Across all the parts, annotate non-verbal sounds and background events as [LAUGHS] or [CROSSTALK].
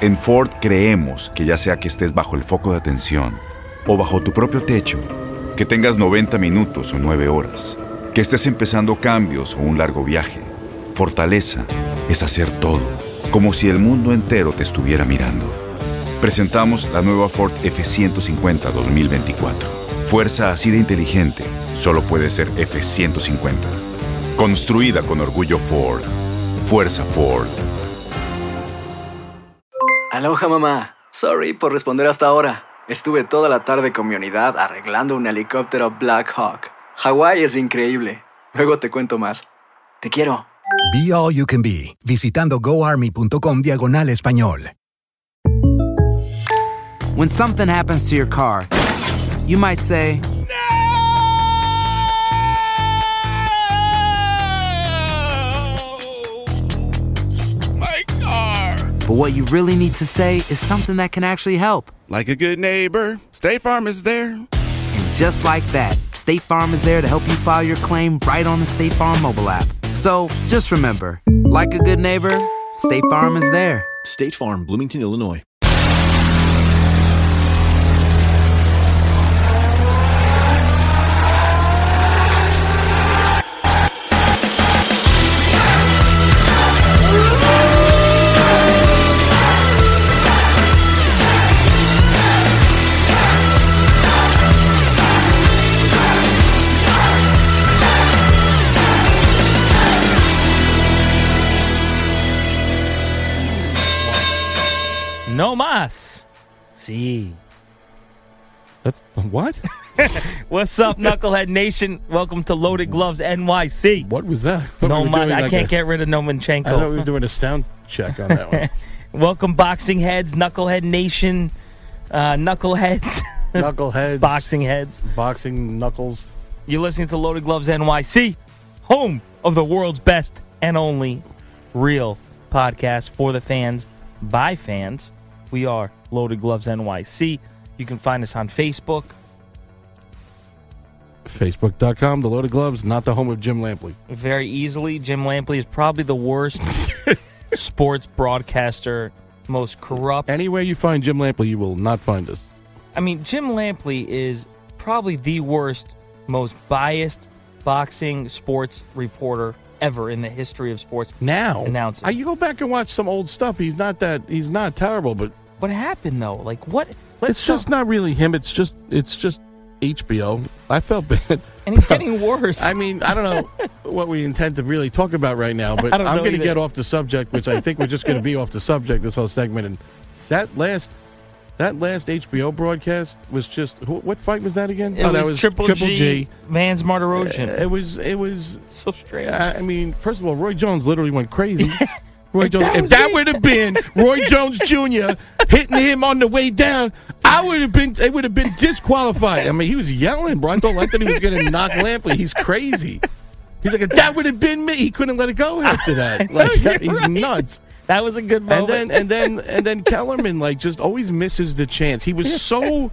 En Ford creemos que ya sea que estés bajo el foco de atención o bajo tu propio techo, que tengas 90 minutos o 9 horas, que estés empezando cambios o un largo viaje, fortaleza es hacer todo, como si el mundo entero te estuviera mirando. Presentamos la nueva Ford F150 2024. Fuerza así de inteligente solo puede ser F150. Construida con orgullo Ford. Fuerza Ford. Aloha mamá. Sorry por responder hasta ahora. Estuve toda la tarde con mi unidad arreglando un helicóptero Black Hawk. Hawái es increíble. Luego te cuento más. Te quiero. Be All You Can Be, visitando goarmy.com diagonal español. When something happens to your car, you might say, but what you really need to say is something that can actually help. Like a good neighbor, State Farm is there. And just like that, State Farm is there to help you file your claim right on the State Farm mobile app. So just remember, like a good neighbor, State Farm is there. State Farm, Bloomington, Illinois. Sí. That's what? [LAUGHS] What's up, Knucklehead Nation? Welcome to Loaded Gloves NYC. What was that? No we I like can't a- get rid of Lomachenko. I thought we were doing a sound check on that one. [LAUGHS] Welcome, Boxing Heads, Knucklehead Nation, uh, Knuckleheads, [LAUGHS] Knuckleheads, Boxing Heads. boxing knuckles. You're listening to Loaded Gloves NYC, home of the world's best and only real podcast for the fans by fans. We are Loaded Gloves NYC. You can find us on Facebook. Facebook.com, the loaded gloves, not the home of Jim Lampley. very easily. Jim Lampley is probably the worst [LAUGHS] sports broadcaster, most corrupt. Anywhere you find Jim Lampley, you will not find us. I mean, Jim Lampley is probably the worst, most biased boxing sports reporter ever in the history of sports. Now, Announcing. you go back and watch some old stuff. He's not that. He's not terrible, but What happened though? Like what? Let's it's just talk- not really him. It's just it's just HBO. I felt bad. and he's getting worse. I mean, I don't know [LAUGHS] what we intend to really talk about right now, but [LAUGHS] I'm going to get off the subject, which I think we're just going to be off the subject this whole segment. And that last that last HBO broadcast was just wh- what fight was that again? it oh, was that was Triple, Triple G, Vanes Martirosyan. It was it was. so strange. I I mean, first of all, Roy Jones literally went crazy. [LAUGHS] Roy If Jones. that if that would have been Roy Jones Jr. hitting him on the way down, I would have been. It would have been disqualified. I mean, he was yelling, bro. I thought, I thought he was going to knock Lampley. He's crazy. He's like, that would have been me. He couldn't let it go after that. [LAUGHS] Like, you're he's right. nuts. that was a good moment. And then, and then, and then Kellerman like just always misses the chance. He was [LAUGHS] so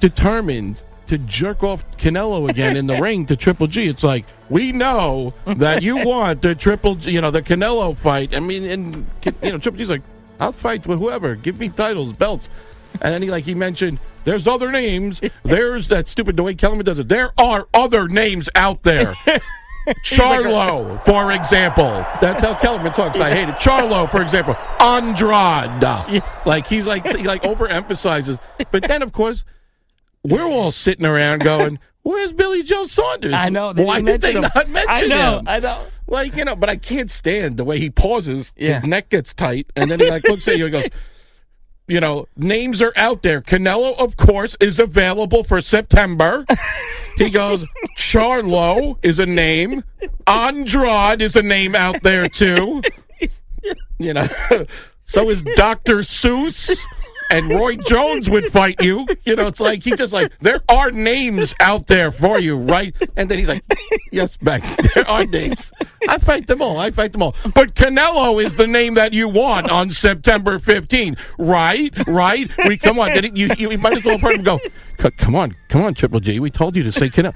determined to jerk off Canelo again in the [LAUGHS] ring to Triple G. It's like we know that you [LAUGHS] want the Triple, G, you know, the Canelo fight. I mean, and you know, Triple G's like, I'll fight with whoever. Give me titles, belts. And then he like he mentioned, there's other names. [LAUGHS] There's that stupid the way Kellerman does it. There are other names out there. Charlo, for example. That's how Kellerman talks. I hate it. Charlo, for example. Andrade. Like he's like he like overemphasizes. But then of course, we're all sitting around going, Where's Billy Joe Saunders? I know. Why didn't they mention him. not mention I know. him? I know. Like, you know, but I can't stand the way he pauses. Yeah. His neck gets tight, and then he like looks at you and goes, [LAUGHS] you know, names are out there. Canelo, of course, is available for September. He goes, Charlo is a name. Andrade is a name out there too. You know. [LAUGHS] So is Dr. Seuss and Roy Jones would fight you. You know, it's like he just like there are names out there for you, right? And then he's like, Yes, Max, there are names. I fight them all. I fight them all. But Canelo is the name that you want on September 15th, right? Right? We come on. Did it, you, you might as well have heard him go. Come on, come on, Triple G. We told you to say Canelo.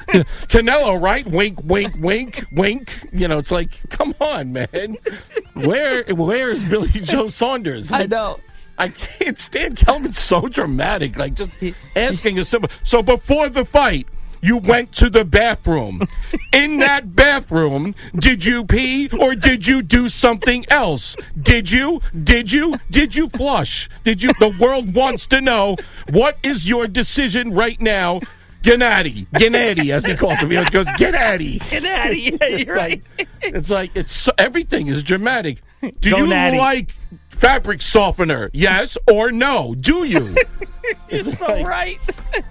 Canelo, right? Wink, wink, wink, wink. You know, it's like, come on, man. Where, where is Billy Joe Saunders? I know. I can't stand Kellerman's so dramatic. Like just asking a simple. So before the fight, you went to the bathroom. In that bathroom, did you pee or did you do something else? Did you? Did you? Did you flush? Did you? The world wants to know what is your decision right now. Gennady, Gennady, as he calls him. He goes, Gennady. Get out of. You're right. Like, it's like it's so, everything is dramatic. [LAUGHS] Do Go you natty. like fabric softener? Yes or no? Do you? [LAUGHS] You're so right.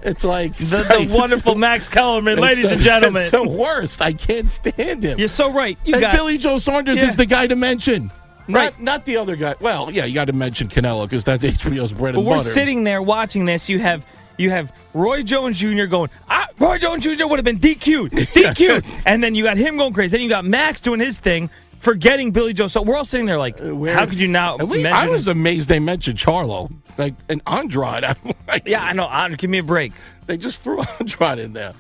It's like The, the wonderful Max Kellerman, ladies and [LAUGHS] gentlemen. It's the worst. I can't stand him. You're so right. You and got Billy Joe Saunders Yeah. is the guy to mention. Not, Right. not the other guy. Well, yeah, you got to mention Canelo because that's HBO's bread But and we're butter. sitting there watching this. You have you have Roy Jones Jr. going, ah, Roy Jones Jr. would have been DQ'd, DQ'd, and then you got him going crazy. Then you got Max doing his thing, forgetting Billy Joe. So we're all sitting there like, Where- how could you least mention? I was amazed they mentioned Charlo, like an Andrade. [LAUGHS] Like, yeah, I know. Uh, give me a break. they just threw [LAUGHS] Andrade in there.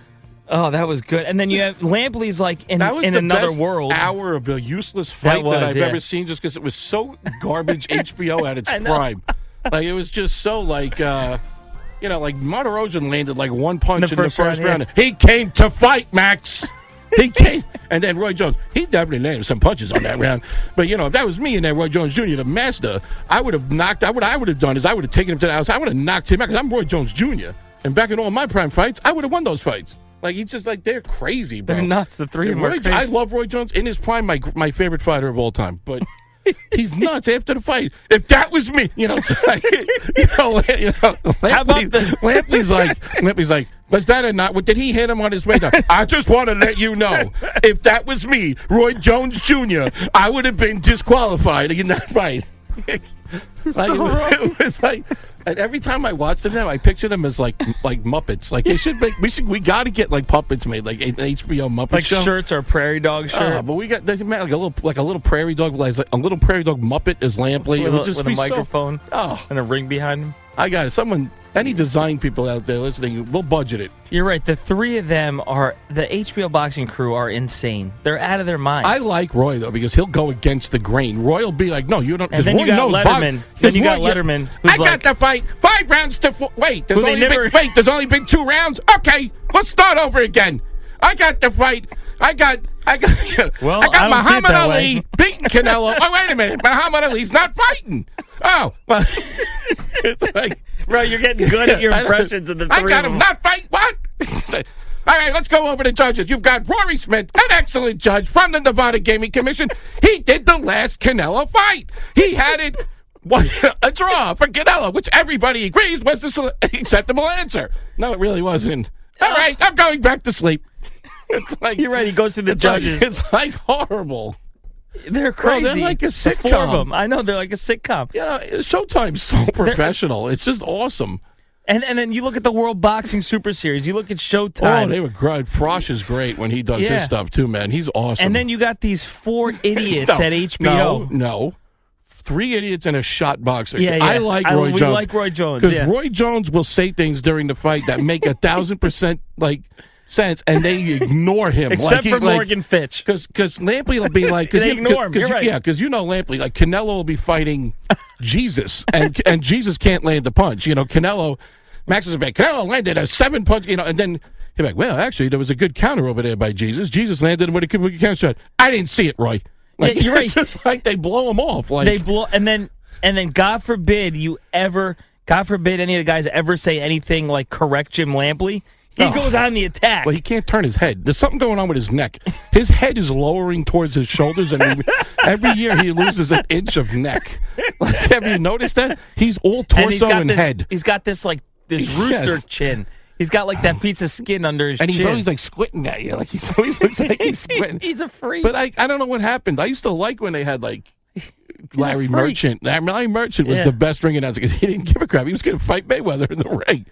Oh, that was good. And then you have Lampley's like in, That was in the another best world. hour of a useless fight that, was, I've yeah. ever seen, just because it was so garbage. [LAUGHS] HBO at its prime, like it was just so like. uh you know, like Martirosyan landed like one punch The in the first first round, round. He came to fight, Max. He came, and then Roy Jones. He definitely landed some punches on that round. But you know, if that was me and that Roy Jones Jr., the master, I would have knocked. I would. I would have done is I would have taken him to the house. I would have knocked him out because I'm Roy Jones Jr. And back in all my prime fights, I would have won those fights. Like he's just like they're crazy, bro. They're nuts. The three of them Roy, crazy. I love Roy Jones in his prime. My my favorite fighter of all time, but. [LAUGHS] He's nuts after the fight. If that was me, you know, [LAUGHS] like, you know, [LAUGHS] you know How about Lampley- the- Lampley's like, Lampley's like, was that or not? Did he hit him on his way down? I just want to let you know, if that was me, Roy Jones Jr., I would have been disqualified in that fight. like, it was like, and every time I watched them, now, I pictured them as like like Muppets. Like they should make, we should, we got to get like puppets made, like an HBO Muppet like show. shirts or prairie dog shirt Ah, but we got they made like a little like a little prairie dog like a little prairie dog Muppet is Lampley. with, it would just with be a so- microphone oh, and a ring behind him. I got it. Someone, any design people out there listening, we'll budget it. You're right. The three of them are the HBO boxing crew are insane. They're out of their minds. I like Roy though because he'll go against the grain. Roy will be like, "No, you don't." And then you Roy got knows Lederman. Then you got Roy- Lederman, who's I like- got the fight five rounds to four. Wait, there's only never- been, wait. There's only been two rounds. Okay, let's start over again. I got the fight. I got. I got. [LAUGHS] Well, I got I don't see Muhammad Ali [LAUGHS] beating Canelo. oh, wait a minute. Muhammad Ali's not fighting. Oh, well, [LAUGHS] it's like. Bro, you're getting good at your [LAUGHS] impressions of the three. I got him not fight. What? [LAUGHS] All right, let's go over the judges. You've got Rory Smith, an excellent judge from the Nevada Gaming Commission. He did the last Canelo fight. He had it [LAUGHS] one, a draw for Canelo, which everybody agrees was the acceptable answer. No, it really wasn't. All right, I'm going back to sleep. It's like, You're right. He goes to the it's like- judges. it's like horrible. They're Bro, crazy. they're like a The Four of sitcom. them. I know they're like a sitcom. Yeah, Showtime's so professional. It's just awesome. And and then you look at the World Boxing Super Series. You look at Showtime. Oh, they were great. Frosh is great when he does Yeah. his stuff too, man. He's awesome. and then you got these four [LAUGHS] idiots No, at HBO. No, no. Three idiots and a shot boxer. Yeah, yeah. I like I- Roy we Jones. like Roy Jones, Because yeah. Roy Jones will say things during the fight that make a thousand percent like sense, and they [LAUGHS] ignore him. Except like he- for like- Morgan Fitch. Because because Lampley will be like cause They you- ignore him. 'cause You're you- right. Yeah, because you know Lampley like Canelo will be fighting [LAUGHS] Jesus, and and Jesus can't land the punch. You know Canelo, Max is like Canelo landed a seven punch. You know, and then he's like, well, actually there was a good counter over there by Jesus. Jesus landed with a good, a counter shot. I didn't see it, Roy. Like, Yeah, you're [LAUGHS] right. It's just like they blow him off. Like they blow and then and then God forbid you ever God forbid any of the guys ever say anything like correct Jim Lampley. He Oh. goes on the attack. Well, he can't turn his head. There's something going on with his neck. His head is lowering towards his shoulders, and every year he loses an inch of neck. Like, have you noticed that? He's all and he's torso got and this, head, He's got this like this [LAUGHS] rooster Yes. chin. He's got like that piece of skin under his chin. and he's chin. always like squinting at you. Like he's always looks like [LAUGHS] he's squinting. He's a freak. But I, I don't know what happened. I used to like when they had like Larry. Merchant. Larry Merchant was Yeah. the best ring announcer because he didn't give a crap. He was going to fight Mayweather in the [LAUGHS] ring.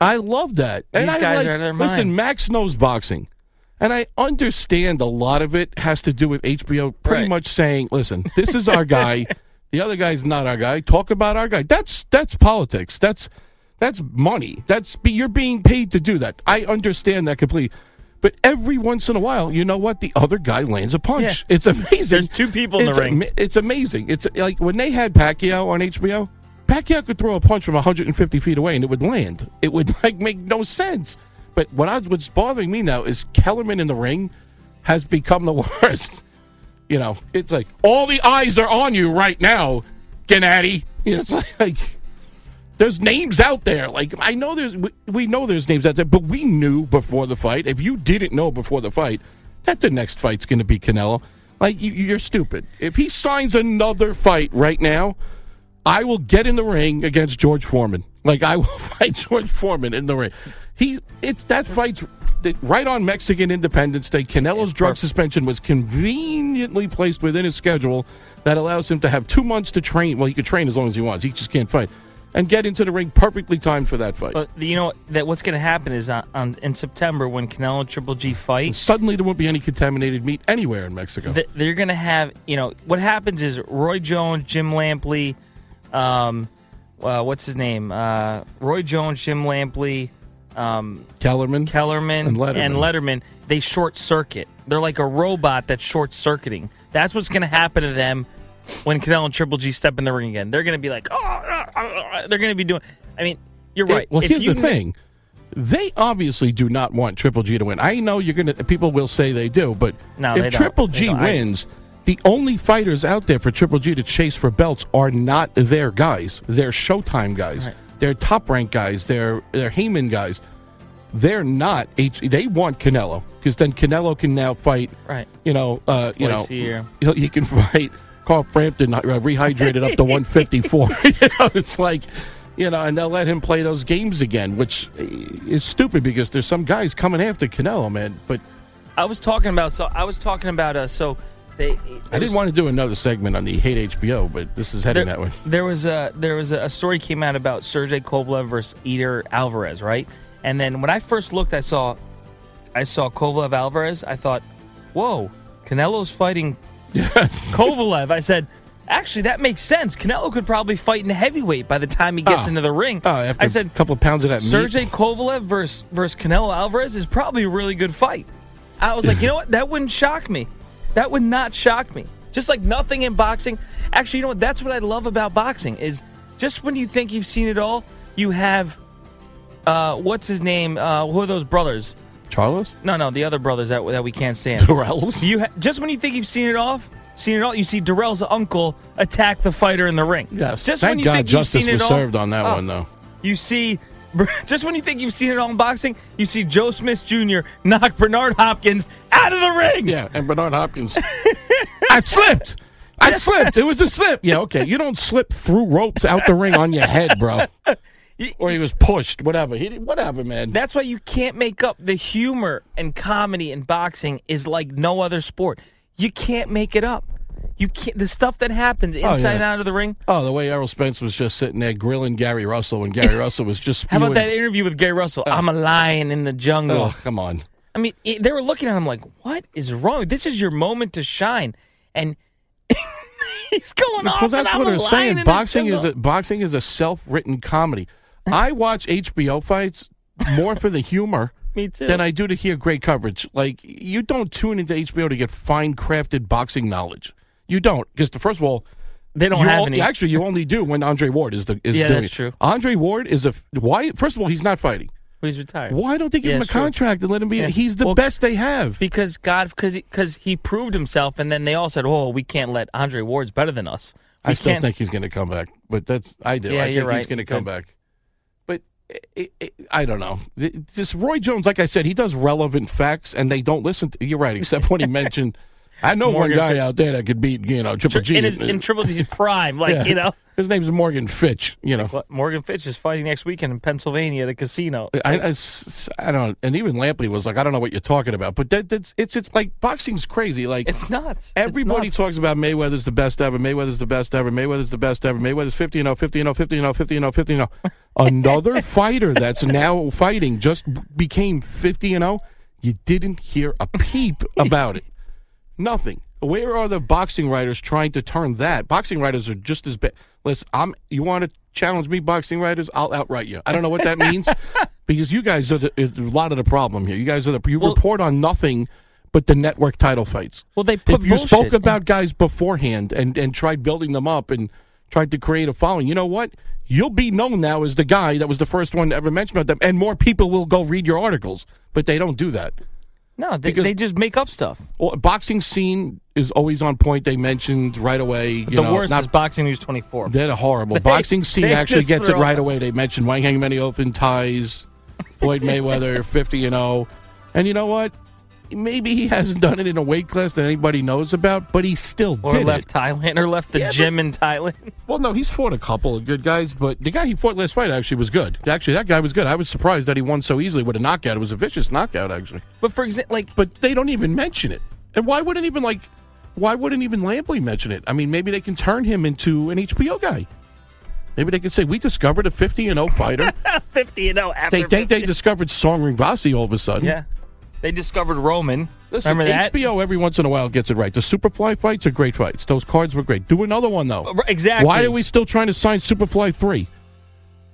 I love that. And These I guys like, listen. Max knows boxing. And I understand a lot of it has to do with HBO pretty Right. much saying, listen, this is our [LAUGHS] guy. the other guy's not our guy. Talk about our guy. That's that's politics. That's that's money. That's you're being paid to do that. I understand that completely. But every once in a while, you know what? The other guy lands a punch. Yeah. It's amazing. There's two people in the It's ring. ama- it's amazing. It's like when they had Pacquiao on HBO. Pacquiao could throw a punch from 150 feet away and it would land. It would [LAUGHS] like make no sense. But what I, what's bothering me now is Kellerman in the ring has become the [LAUGHS] worst. You know, it's like all the eyes are on you right now, Gennady. You know, it's like, like there's names out there. Like I know there's we, we know there's names out there, but we knew before the fight. If you didn't know before the fight that the next fight's going to be Canelo, like you, you're stupid. If he signs another fight right now, I will get in the ring against George Foreman. Like I will [LAUGHS] fight George Foreman in the ring. He it's that fight's right on Mexican Independence Day. Canelo's drug suspension was conveniently placed within his schedule that allows him to have two months to train. Well, he could train as long as he wants. He just can't fight. And get into the ring perfectly timed for that fight. But you know that what's going to happen is on, on in September when Canelo and Triple G fight, Suddenly, there won't be any contaminated meat anywhere in Mexico. th- they're going to have you know what happens is Roy Jones, Jim Lampley, um, uh, what's his name? Uh, Roy Jones, Jim Lampley, um, Kellerman, Kellerman, And Lederman. Lederman, they short circuit. They're like a robot that's short circuiting. That's what's going to happen to them when Canelo and Triple G step in the ring again. They're going to be like, oh, uh, uh, uh," they're going to be doing. I mean, you're It- right. well, If here's you the thing. They obviously do not want Triple G to win. I know you're gonna. People will say they do, but No, if. Triple G don't. I- wins, the only fighters out there for Triple G to chase for belts are not their guys. They're Showtime guys. Right. They're top rank guys. They're they're Haymon guys. They're not H. They want Canelo because then Canelo can now fight. Right. You know. Uh, you Twice know. he can [LAUGHS] fight Carl Frampton, uh, rehydrated up to 154. [LAUGHS] [LAUGHS] you know, it's like, you know, and they'll let him play those games again, which is stupid because there's some guys coming after Canelo, man. But I was talking about so I was talking about uh so they I didn't want to do another segment on the hate HBO, but this is heading there, that way. there was a there was a, a story came out about Sergey Kovalev versus Eleider Alvarez, right? And then when I first looked, I saw I saw Kovalev Alvarez. I thought, whoa, Canelo's fighting [LAUGHS] Kovalev. I said, actually, that makes sense. Canelo could probably fight in heavyweight by the time he gets Oh. into the ring. Oh, after I said, a couple of pounds of that meat. Sergey Kovalev versus versus Canelo Alvarez is probably a really good fight. I was like, [LAUGHS] you know what? That wouldn't shock me. That would not shock me. Just like nothing in boxing. Actually, you know what? That's what I love about boxing is just when you think you've seen it all, you have uh, what's his name? Uh, who are those brothers? Charlos? No, no, the other brothers that that we can't stand. [LAUGHS] Dirrells? You ha- just when you think you've seen it off, seen it all, you see Dirrell's uncle attack the fighter in the ring. Yes. Just Thank when you God think you've justice seen it was all- served on that Oh. one, though. You see, [LAUGHS] just when you think you've seen it all in boxing, you see Joe Smith Jr. knock Bernard Hopkins out of the ring. Yeah, and Bernard Hopkins. [LAUGHS] I slipped. I slipped. It was a slip. Yeah, okay. You don't slip through ropes out the ring on your head, bro. Or he was pushed, whatever. He did- whatever, man. That's why you can't make up the humor and comedy in boxing is like no other sport. You can't make it up. You can't. The stuff that happens oh, inside Oh, yeah. and out of the ring. Oh, the way Errol Spence was just sitting there grilling Gary Russell, and Gary [LAUGHS] Russell was just. How about that interview with Gary Russell? Oh. I'm a lion in the jungle. Oh, come on. I mean, it, they were looking at him like, "What is wrong? This is your moment to shine." And [LAUGHS] he's going off. Well, that's what I'm they're saying. Boxing is a boxing is a self-written comedy. I watch HBO fights more for the humor [LAUGHS] Me too. than I do to hear great coverage. Like you don't tune into HBO to get fine-crafted boxing knowledge. You don't because first of all. they don't you have any. Actually, you only do when Andre Ward is the is Yeah, doing that's it. true. Andre Ward is a why. First of all, he's not fighting. he's retired. Why don't they give Yeah, him a it's true. contract and let him be? Yeah. He's the Well, best they have. Because God, because because he, proved himself, and then they all said, "Oh, we can't let Andre Ward's better than us." We I still can't- think he's going to come back, but that's I do. Yeah, I think you're he's going to come Good. back. It, it, I don't know. Just Roy Jones, like I said, he does relevant facts, and they don't listen. to You're right, except when he [LAUGHS] mentioned I know Morgan one guy Fitch. out there that could beat you know Triple G in, his, in Triple G's prime, like Yeah. you know. His name's Morgan Fitch. You know, Morgan Fitch is fighting next weekend in Pennsylvania at a casino. I don't. And even Lampley was like, I don't know what you're talking about. But that, that's it's it's like boxing's crazy. Like It's nuts. It's Everybody nuts. talks about Mayweather's the best ever. Mayweather's the best ever. Mayweather's the best ever. Mayweather's 50 and 0, 50 and 0, 50 and 0, 50 and 0, 50 and 0. [LAUGHS] Another fighter that's now fighting just became 50 and 0. You didn't hear a peep about it. Nothing. Where are the boxing writers trying to turn that? Boxing writers are just as bad. Listen, I'm. You want to challenge me, boxing writers? I'll outright you. I don't know what that means [LAUGHS] because you guys are the, uh, a lot of the problem here. You guys are the. You Well- report on nothing but the network title fights Well, they put if you spoke in- about guys beforehand and, and tried building them up and tried to create a following, you know what? You'll be known now as the guy that was the first one to ever mention about them, and more people will go read your articles. But they don't do that. No, they, because- they just make up stuff. Well, boxing scene is always on point. They mentioned right away. You the know, worst not, is Boxing News 24. they're horrible. [LAUGHS] They- boxing scene actually gets it right out- away. They mentioned Wanheng Menayothin, Floyd Mayweather, [LAUGHS] 50 and 0. And you know what? Maybe he hasn't done it in a weight class that anybody knows about, but he still Or did left it. Thailand, or left the Yeah, but- gym in Thailand. [LAUGHS] Well, no, he's fought a couple of good guys, but the guy he fought last fight actually was good. Actually, that guy was good. I was surprised that he won so easily with a knockout. It was a vicious knockout, actually. But for example, like But they don't even mention it. And why wouldn't even like? Why wouldn't even Lampley mention it? I mean, maybe they can turn him into an HBO guy. Maybe they could say we discovered a 50 and 0 fighter. [LAUGHS] 50 and 0 after they think they discovered Sor Rungvisai all of a sudden. Yeah. They discovered Roman. Listen, Remember that? HBO every once in a while gets it right. The Superfly fights are great fights. Those cards were great. Do another one though. Uh, Exactly. Why are we still trying to sign Superfly three?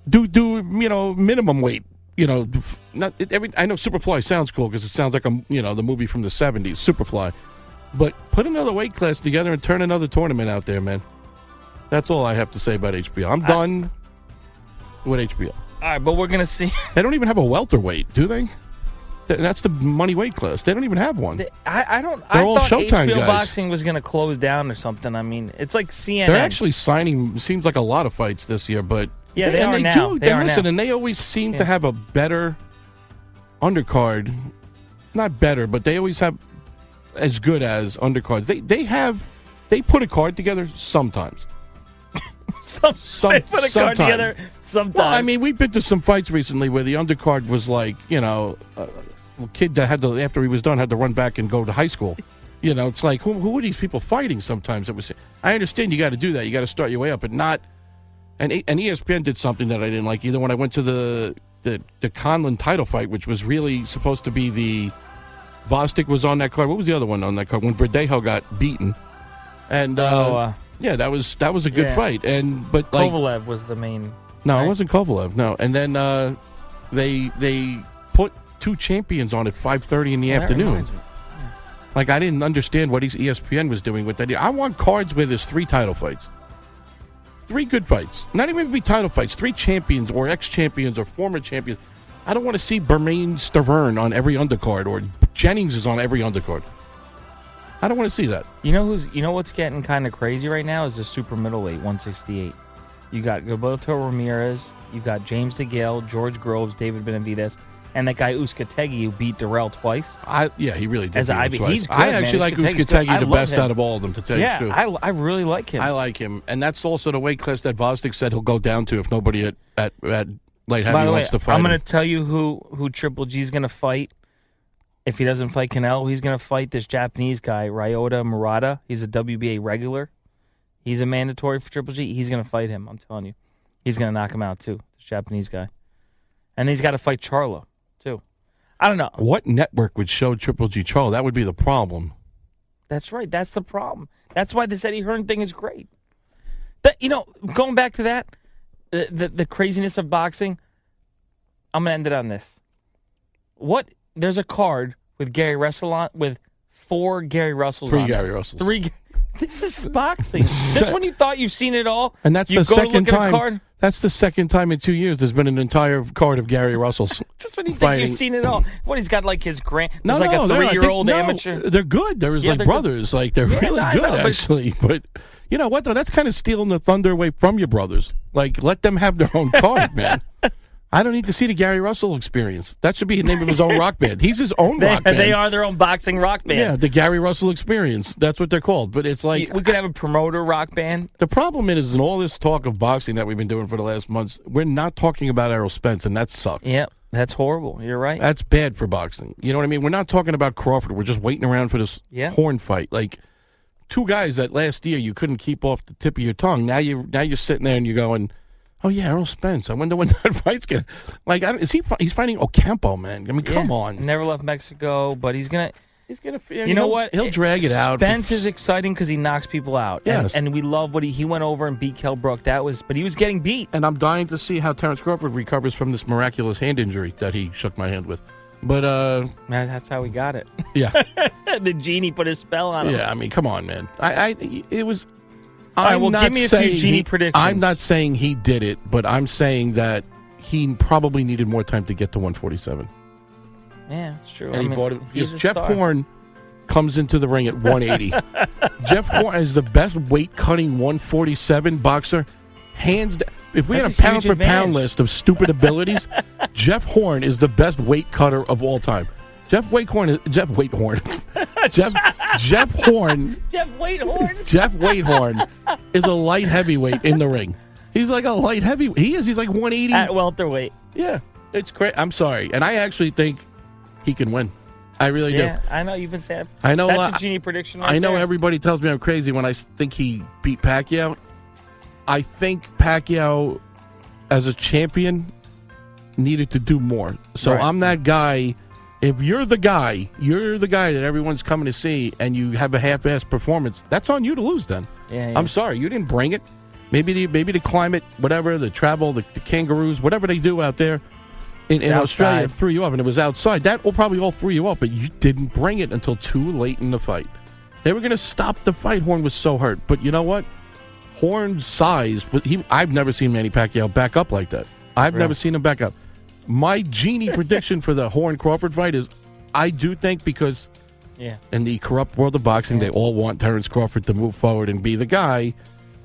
Do do you know minimum weight? You know, not it, every. I know Superfly sounds cool because it sounds like a you know the movie from the seventies, Superfly. But put another weight class together and turn another tournament out there, man. That's all I have to say about HBO. I'm done with HBO. All right, but we're going to see. They don't even have a welterweight, do they? Th- That's the money weight class. They don't even have one. I, I don't. They're I all thought Showtime HBO guys. boxing was going to close down or something. I mean, it's like CNN. They're actually signing. Seems like a lot of fights this year, but Yeah, they and are they now. Do, They and are listen, now. and they always seem Yeah. to have a better undercard. Not better, but they always have as good as undercards. They they have they put a card together sometimes. [LAUGHS] Some, Some- they put a card together sometimes. Well, I mean, we've been to some fights recently where the undercard was like, you know, a kid that had to after he was done had to run back and go to high school. You know, it's like who who are these people fighting? Sometimes it was. I understand you got to do that. You got to start your way up, but not. And and ESPN did something that I didn't like either. When I went to the the the Conlan title fight, which was really supposed to be the Gvozdyk was on that card. What was the other one on that card? When Verdejo got beaten, and uh, Oh, uh, yeah, that was that was a good yeah. fight. And but like Kovalev was the main. no, right? it wasn't Kovalev. No, and then uh, they they put two champions on at five thirty in the Well, afternoon. me. Like I didn't understand what ESPN was doing with that. I want cards where there's three title fights, three good fights. Not even be title fights. Three champions or ex champions or former champions. I don't want to see Bermane Stiverne on every undercard or Jennings is on every undercard. I don't want to see that. You know who's? You know what's getting kind of crazy right now is the super middleweight 168. You got Gilberto Ramirez, you got James DeGale, George Groves, David Benavidez, and that guy Uzcategui who beat Dirrell twice. I yeah, he really did. As beat twice. he's good, I man. actually like Uzcategui the best him. out of all of them. To tell you yeah, the truth. I, I really like him. I like him, and that's also the weight class that Gvozdyk said he'll go down to if nobody at at, at light heavy By the way, wants to fight. I'm going to tell you who who Triple G's going to fight. If he doesn't fight Canelo, he's going to fight this Japanese guy Ryota Murata. He's a WBA regular. He's a mandatory for Triple G. He's going to fight him. I'm telling you, he's going to knock him out too. This Japanese guy, and he's got to fight Charlo. I don't know. What network would show Triple G Charlo? That would be the problem. That's right. That's the problem. That's why this Eddie Hearn thing is great. But you know, going back to that, the the, the craziness of boxing. I'm gonna end it on this. What? There's a card with Gary Russell on with four Gary Russells. Three on it. Gary Russells. Three. This is boxing. Just when you thought you've seen it all, And that's you the go second look at a time. card. That's the second time in two years there's been an entire card of Gary Russell's. [LAUGHS] Just when you think you've seen it all. What he's got like his grand. No, like no, a they're- I think- three-year-old no, amateur. They're good. They're Yeah, like they're good. brothers. Like they're Yeah, really I good, know, but- actually. [LAUGHS] But you know what? Though that's kind of stealing the thunder away from your brothers. Like let them have their own card, man. [LAUGHS] I don't need to see the Gary Russell experience. That should be the name of his own rock band. He's his own [LAUGHS] They, rock band. they are their own boxing rock band. Yeah, the Gary Russell experience. That's what they're called. But it's like we could have a promoter rock band. the problem is in all this talk of boxing that we've been doing for the last months, we're not talking about Errol Spence, and that sucks. Yep, that's horrible. You're right. That's bad for boxing. You know what I mean? We're not talking about Crawford. We're just waiting around for this Yeah. horn fight. Like two guys that last year you couldn't keep off the tip of your tongue. Now you now you're sitting there and you're going, "Oh yeah, Errol Spence. I wonder when [LAUGHS] that fight's gonna like. I don't, is he? fi- He's fighting Ocampo, man. I mean, come Yeah. on. Never left Mexico, but he's gonna. He's gonna. You know he'll- what? He'll drag it out. Spence is exciting because he knocks people out. And- Yes. and, we love what he he went over and beat Kell Brook. That was, but he was getting beat. and I'm dying to see how Terrence Crawford recovers from this miraculous hand injury that he shook my hand with. But uh, That- That's how we got it. yeah, [LAUGHS] the genie put a spell on him. yeah. I mean, come on, man. I, I it was. All right, I'm well, not give me a few saying genie he- predictions. I'm not saying he did it, but I'm saying that he probably needed more time to get to 147. Yeah, it's true. And I he mean, bought it he's because Jeff star. Horn comes into the ring at 180. [LAUGHS] Jeff Horn is the best weight cutting 147 boxer, hands down. If we That's had a a pound for advantage. pound list of stupid abilities, [LAUGHS] Jeff Horn is the best weight cutter of all time. Jeff Wakehorn is Jeff Waitehorn. [LAUGHS] Jeff Jeff Horn Jeff Waitehorn. Jeff Waitehorn is a light heavyweight in the ring. He's like a light heavy. He is. He's like 180. at welterweight. yeah, it's great. I'm sorry, and I actually think he can win. I really do. Yeah, I know you've been saying. I know, That's a genie prediction. Right I know there. everybody tells me I'm crazy when I think he beat Pacquiao. I think Pacquiao, as a champion, needed to do more. So Right. I'm that guy. If you're the guy, you're the guy that everyone's coming to see, and you have a half-assed performance, that's on you to lose. Then Yeah, yeah. I'm sorry, you didn't bring it. Maybe the maybe the climate, whatever, the travel, the, the kangaroos, whatever they do out there in, in Australia threw you off, and it was outside. That will probably all threw you off, but you didn't bring it until too late in the fight. They were going to stop the fight. Horn was so hurt, but you know what? Horn's size, but he I've never seen Manny Pacquiao back up like that. I've never seen him back up. My genie prediction for the Horn Crawford fight is, I do think because Yeah. in the corrupt world of boxing, they all want Terrence Crawford to move forward and be the guy.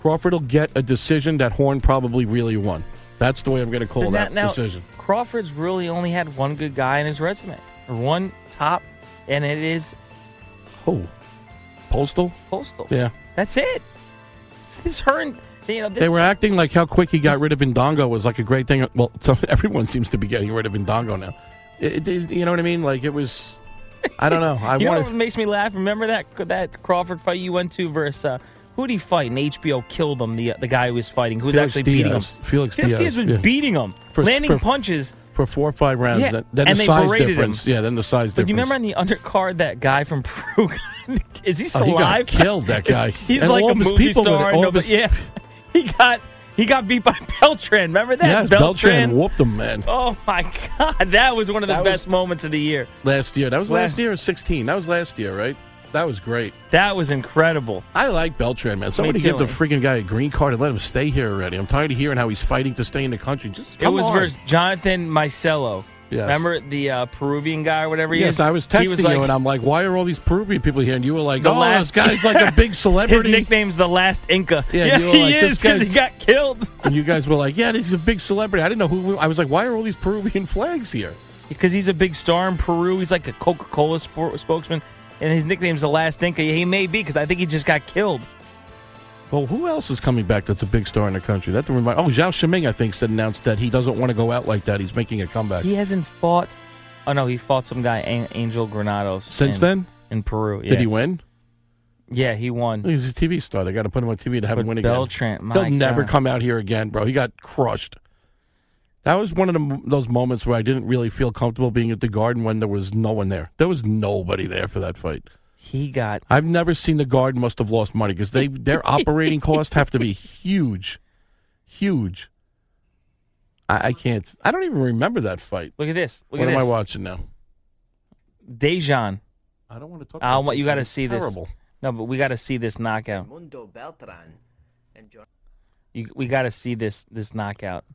Crawford will get a decision that Horn probably really won. That's the way I'm going to call But that now, now, decision. Crawford's really only had one good guy in his resume, or one top, and it is Oh, Postol? Postol. Yeah. That's it. This her and you know They were acting like how quick he got rid of Indongo was like a great thing. Well, [LAUGHS] so everyone seems to be getting rid of Indongo now. It- it- you know what I mean? Like it was. I don't know. I [LAUGHS] you know wanted. what makes me laugh? Remember that that Crawford fight you went to versus uh, who did he fight? And HBO killed him. The the guy who was fighting, who was Felix actually beating him. Diaz. Felix Felix Diaz, Diaz was yeah. beating him, For- landing for- punches. for four or five rounds. Yeah, Then, then and the they size difference. him. Yeah, then the size But difference. you remember on the undercard that guy from [LAUGHS] Peru? is he Oh, still got alive? killed, that guy. He's And like all a his movie people star. it, all no, but his- yeah, [LAUGHS] he got he got beat by [LAUGHS] Beltran. Remember that? yes, Beltran whooped him, man. Oh my God, that was one of the That best moments of the year. Last year. That was Last- last year or 16. That was last year, right? That was great. That was incredible. I like Beltran, man. Somebody give the freaking guy a green card and let him stay here already. I'm tired of hearing how he's fighting to stay in the country. Just It was on. versus Jonathan Maicelo. Yes. Remember the uh, Peruvian guy or whatever he Yes, is? I was He texting was you, like, and I'm like, "Why are all these Peruvian people here?" And you were like, The "Oh, last- this guy's like a big celebrity. [LAUGHS] his celebrity." nickname's the Last Inca. Yeah, Yeah, you were he like, this is because he got killed. [LAUGHS] and you guys were like, "Yeah, this is a big celebrity." I didn't know who. I was like, "Why are all these Peruvian flags here?" Because he's a big star in Peru. He's like a Coca Cola spokesman, and his nickname's the Last Inca. He may be because I think he just got killed. Well, who else is coming back that's a big star in the country? That remind. Oh, Zou Shiming, I think, said announced that he doesn't want to go out like that. He's making a comeback. He hasn't fought. Oh no, he fought some guy, An- Angel Granados. Since in, then, in Peru. Yeah. did he win? Yeah, he won. Oh, he's a TV star. They got to put him on TV to have But him win again. Beltran, my He'll never come out here again, bro. He got crushed. That was one of the, those moments where I didn't really feel comfortable being at the Garden when there was no one there. There was nobody there for that fight. He got I've never seen the Garden must have lost money because they their [LAUGHS] operating costs have to be huge, huge. I, I can't. I don't even remember that fight. Look at this. Look what at am this. I watching now? Dejan. I don't want to talk. I want you got to It's see terrible. this. No, but we got to see this knockout. Mundo Beltran and John. You, we got to see this this knockout.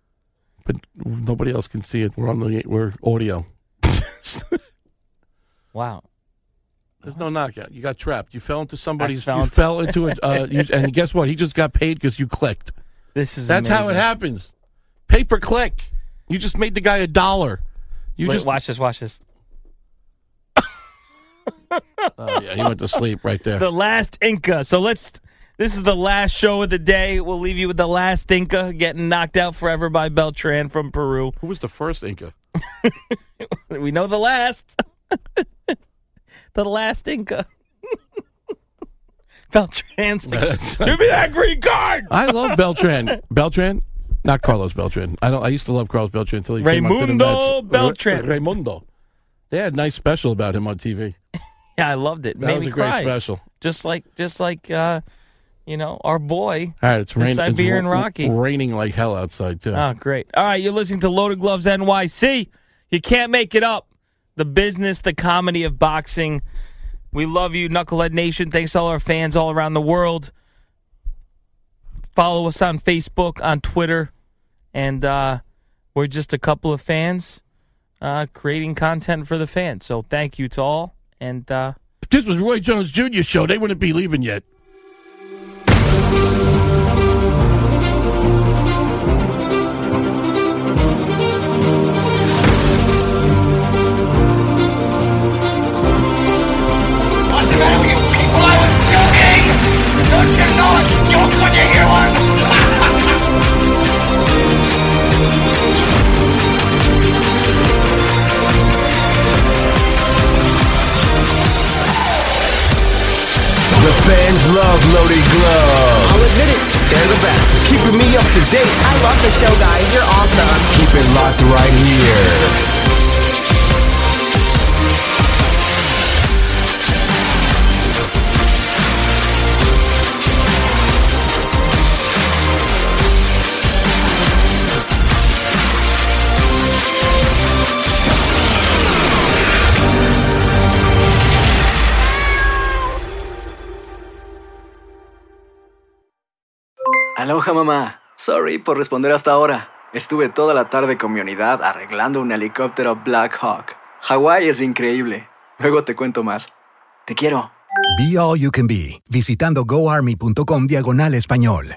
But nobody else can see it. We're on the we're audio. [LAUGHS] Wow. There's no knockout. You got trapped. You fell into somebody's. fell you into- fell into it. [LAUGHS] Uh, you, and guess what? He just got paid because you clicked. This is That's how it amazing. happens. Pay per click. You just made the guy a dollar. You Wait, just watch this. Watch this. [LAUGHS] Oh yeah, he went to sleep right there. The last Inca. So let's. This is the last show of the day. We'll leave you with the last Inca getting knocked out forever by Beltran from Peru. Who was the first Inca? [LAUGHS] We know the last. The last Inca. [LAUGHS] Beltran's [LAUGHS] like, give me that green card. I love [LAUGHS] Beltran. Beltran, not Carlos Beltran. I don't. I used to love Carlos Beltran until he came up to the Raymundo Mets. Beltran. Ra- Raymundo. They had a nice special about him on TV. Yeah, I loved it. That Made was a great special. Just like, just like, uh, you know, our boy. All right, it's raining. Siberian it's Rocky. raining like hell outside too. Oh, great. All right, you're listening to Loaded Gloves NYC. You can't make it up. The business, the comedy of boxing. We love you, Knucklehead Nation. Thanks to all our fans all around the world. Follow us on Facebook, on Twitter, and uh, we're just a couple of fans uh, creating content for the fans. So thank you to all. And uh, If this was Roy Jones Jr. show, they wouldn't be leaving yet. Love the show, guys. You're awesome. Keep it locked right here. Aloha mamá. Sorry por responder hasta ahora. Estuve toda la tarde con mi unidad arreglando un helicóptero Black Hawk. Hawái es increíble. Luego te cuento más. Te quiero. Be All You Can Be, visitando goarmy.com diagonal español.